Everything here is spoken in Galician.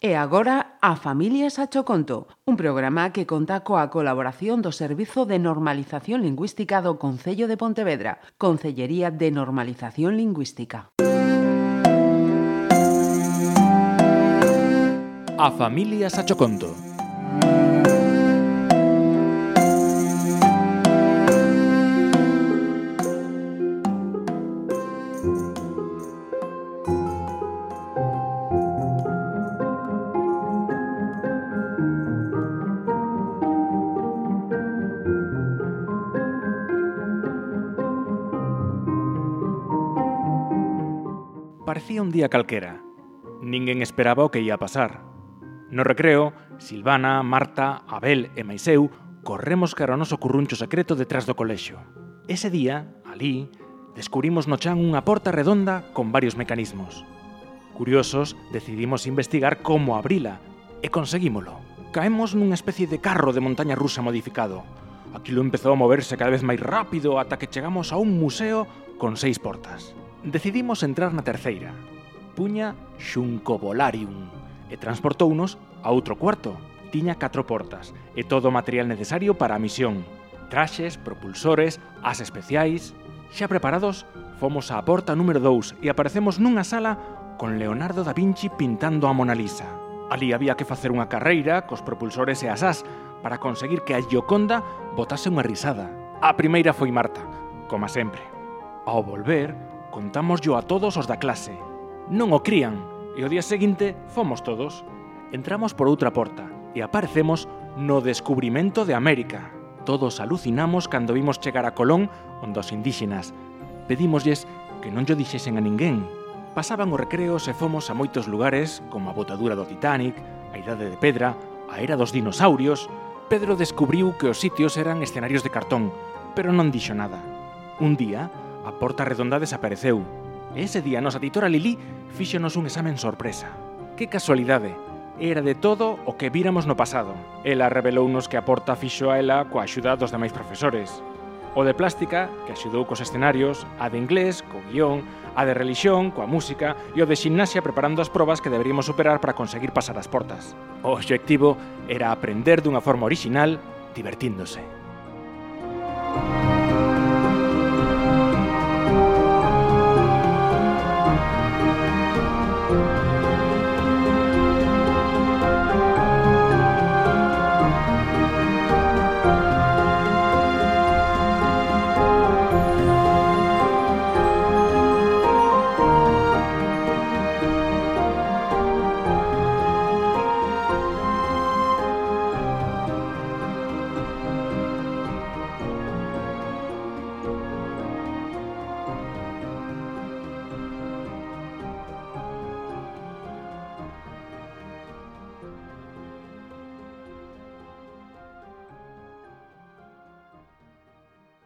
E agora a Familias a Choconto, un programa que conta coa colaboración do Servizo de Normalización Lingüística do Concello de Pontevedra, Concellería de Normalización Lingüística. A Familias a Choconto parecía un día calquera. Ninguén esperaba o que ia pasar. No recreo, Silvana, Marta, Abel e Maiseu corremos cara ao noso curruncho secreto detrás do colexo. Ese día, alí, descubrimos no chan unha porta redonda con varios mecanismos. Curiosos, decidimos investigar como abrila e conseguímolo. Caemos nunha especie de carro de montaña rusa modificado. Aquilo empezou a moverse cada vez máis rápido ata que chegamos a un museo con seis portas. Decidimos entrar na terceira, Puña Xuncobolarium, e transportounos a outro cuarto. Tiña catro portas e todo o material necesario para a misión. Traxes, propulsores, as especiais... Xa preparados, fomos á porta número 2 e aparecemos nunha sala con Leonardo da Vinci pintando a Mona Lisa. Ali había que facer unha carreira cos propulsores e as as para conseguir que a Gioconda botase unha risada. A primeira foi Marta, como sempre. Ao volver, Contámoslo a todos os da clase. Non o crían, e o día seguinte fomos todos. Entramos por outra porta e aparecemos no descubrimento de América. Todos alucinamos cando vimos chegar a Colón onde os indígenas. Pedímoslles que non llo dixesen a ninguén. Pasaban os recreos e fomos a moitos lugares, como a botadura do Titanic, a Idade de Pedra, a Era dos Dinosaurios, Pedro descubriu que os sitios eran escenarios de cartón, pero non dixo nada. Un día, A Porta Redonda desapareceu. E ese día a nosa titora Lili fíxonos un examen sorpresa. Que casualidade! Era de todo o que víramos no pasado. Ela revelounos que a Porta fixo a ela coa axuda dos demais profesores. O de plástica, que axudou cos escenarios, a de inglés, co guión, a de religión, coa música e o de ximnasia preparando as probas que deberíamos superar para conseguir pasar as portas. O obxectivo era aprender dunha forma orixinal, divertíndose.